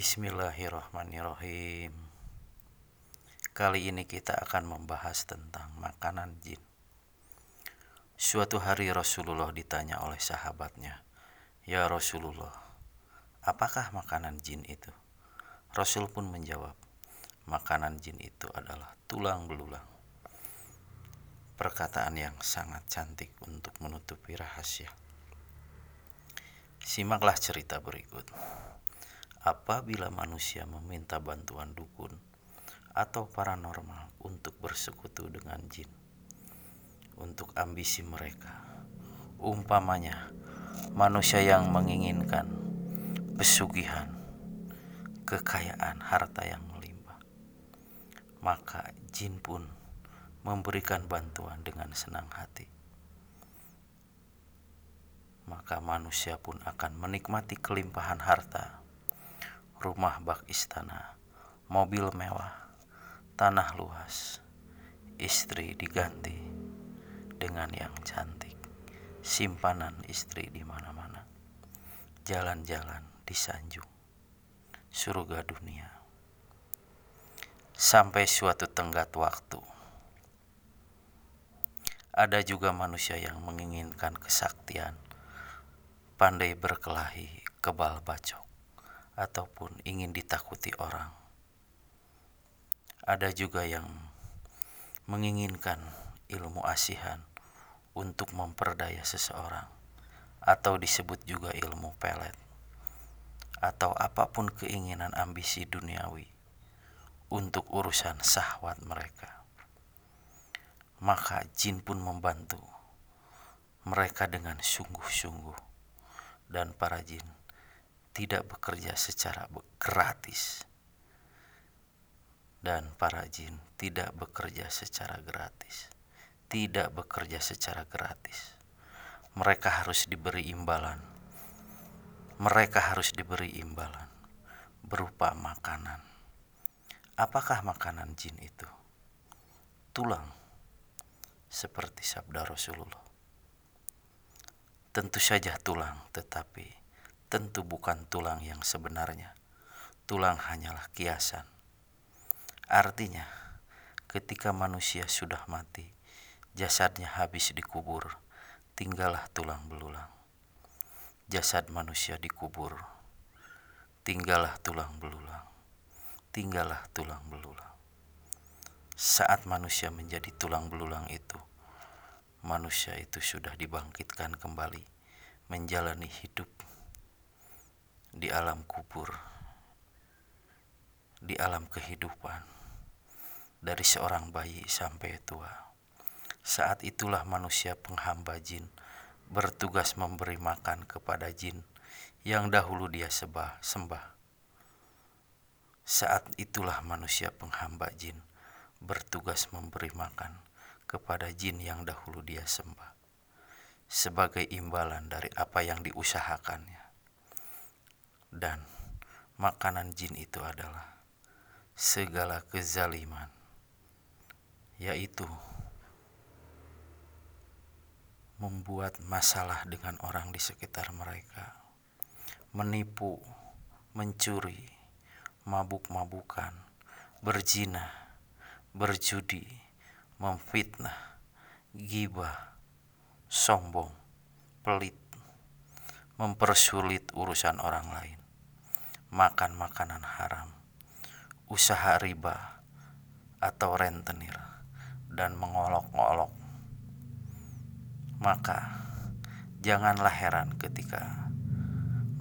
Bismillahirrahmanirrahim. Kali ini kita akan membahas tentang makanan jin. Suatu hari Rasulullah ditanya oleh sahabatnya, "Ya Rasulullah, apakah makanan jin itu?" Rasul pun menjawab, "Makanan jin itu adalah tulang belulang." Perkataan yang sangat cantik untuk menutupi rahasia. Simaklah cerita berikut. Apabila manusia meminta bantuan dukun atau paranormal untuk bersekutu dengan jin, untuk ambisi mereka, umpamanya manusia yang menginginkan pesugihan, kekayaan, harta yang melimpah, maka jin pun memberikan bantuan dengan senang hati. Maka manusia pun akan menikmati kelimpahan harta, rumah bak istana, mobil mewah, tanah luas, istri diganti dengan yang cantik, simpanan istri di mana-mana, jalan-jalan di Sanjung, surga dunia. Sampai suatu tenggat waktu, ada juga manusia yang menginginkan kesaktian. Pandai berkelahi, kebal bacok, ataupun ingin ditakuti orang. Ada juga yang menginginkan ilmu asihan untuk memperdaya seseorang, atau disebut juga ilmu pelet, atau apa pun keinginan ambisi duniawi untuk urusan sahwat mereka. Maka jin pun membantu mereka dengan sungguh-sungguh dan para jin tidak bekerja secara gratis. Dan para jin tidak bekerja secara gratis. Tidak bekerja secara gratis. Mereka harus diberi imbalan. Mereka harus diberi imbalan berupa makanan. Apakah makanan jin itu? Tulang. Seperti sabda Rasulullah. Tentu saja tulang, tetapi tentu bukan tulang yang sebenarnya. Tulang hanyalah kiasan. Artinya, ketika manusia sudah mati, jasadnya habis dikubur, tinggallah tulang belulang. Jasad manusia dikubur, tinggallah tulang belulang. Tinggallah tulang belulang. Saat manusia menjadi tulang belulang itu, manusia itu sudah dibangkitkan kembali menjalani hidup di alam kubur, di alam kehidupan, dari seorang bayi sampai tua. Saat itulah manusia penghamba jin bertugas memberi makan kepada jin yang dahulu dia sebah, sembah. Saat itulah manusia penghamba jin bertugas memberi makan kepada jin yang dahulu dia sembah sebagai imbalan dari apa yang diusahakannya. Dan makanan jin itu adalah segala kezaliman, yaitu membuat masalah dengan orang di sekitar mereka, menipu, mencuri, mabuk-mabukan, berzina, berjudi, memfitnah, gibah, sombong, pelit, mempersulit urusan orang lain, makan makanan haram, usaha riba atau rentenir, dan mengolok-olok. Maka janganlah heran ketika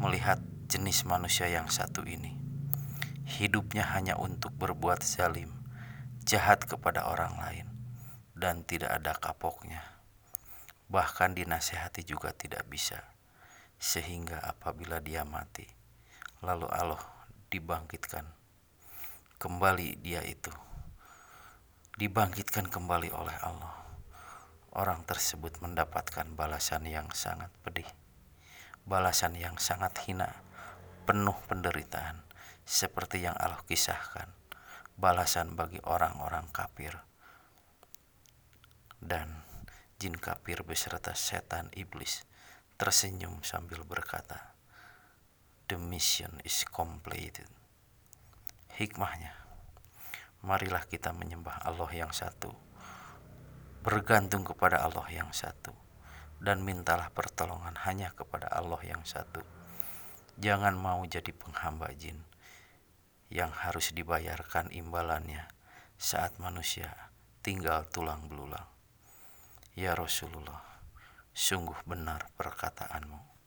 melihat jenis manusia yang satu ini. Hidupnya hanya untuk berbuat zalim, jahat kepada orang lain dan tidak ada kapoknya. Bahkan dinasehati juga tidak bisa. Sehingga apabila dia mati, lalu Allah dibangkitkan kembali dia itu. Dibangkitkan kembali oleh Allah. Orang tersebut mendapatkan balasan yang sangat pedih. Balasan yang sangat hina, penuh penderitaan, seperti yang Allah kisahkan. Balasan bagi orang-orang kafir dan jin kafir beserta setan iblis tersenyum sambil berkata, "The mission is completed." hikmahnya. Marilah kita menyembah Allah yang satu, bergantung kepada Allah yang satu, dan mintalah pertolongan hanya kepada Allah yang satu. Jangan mau jadi penghamba jin yang harus dibayarkan imbalannya saat manusia tinggal tulang belulang. Ya Rasulullah, sungguh benar perkataanmu.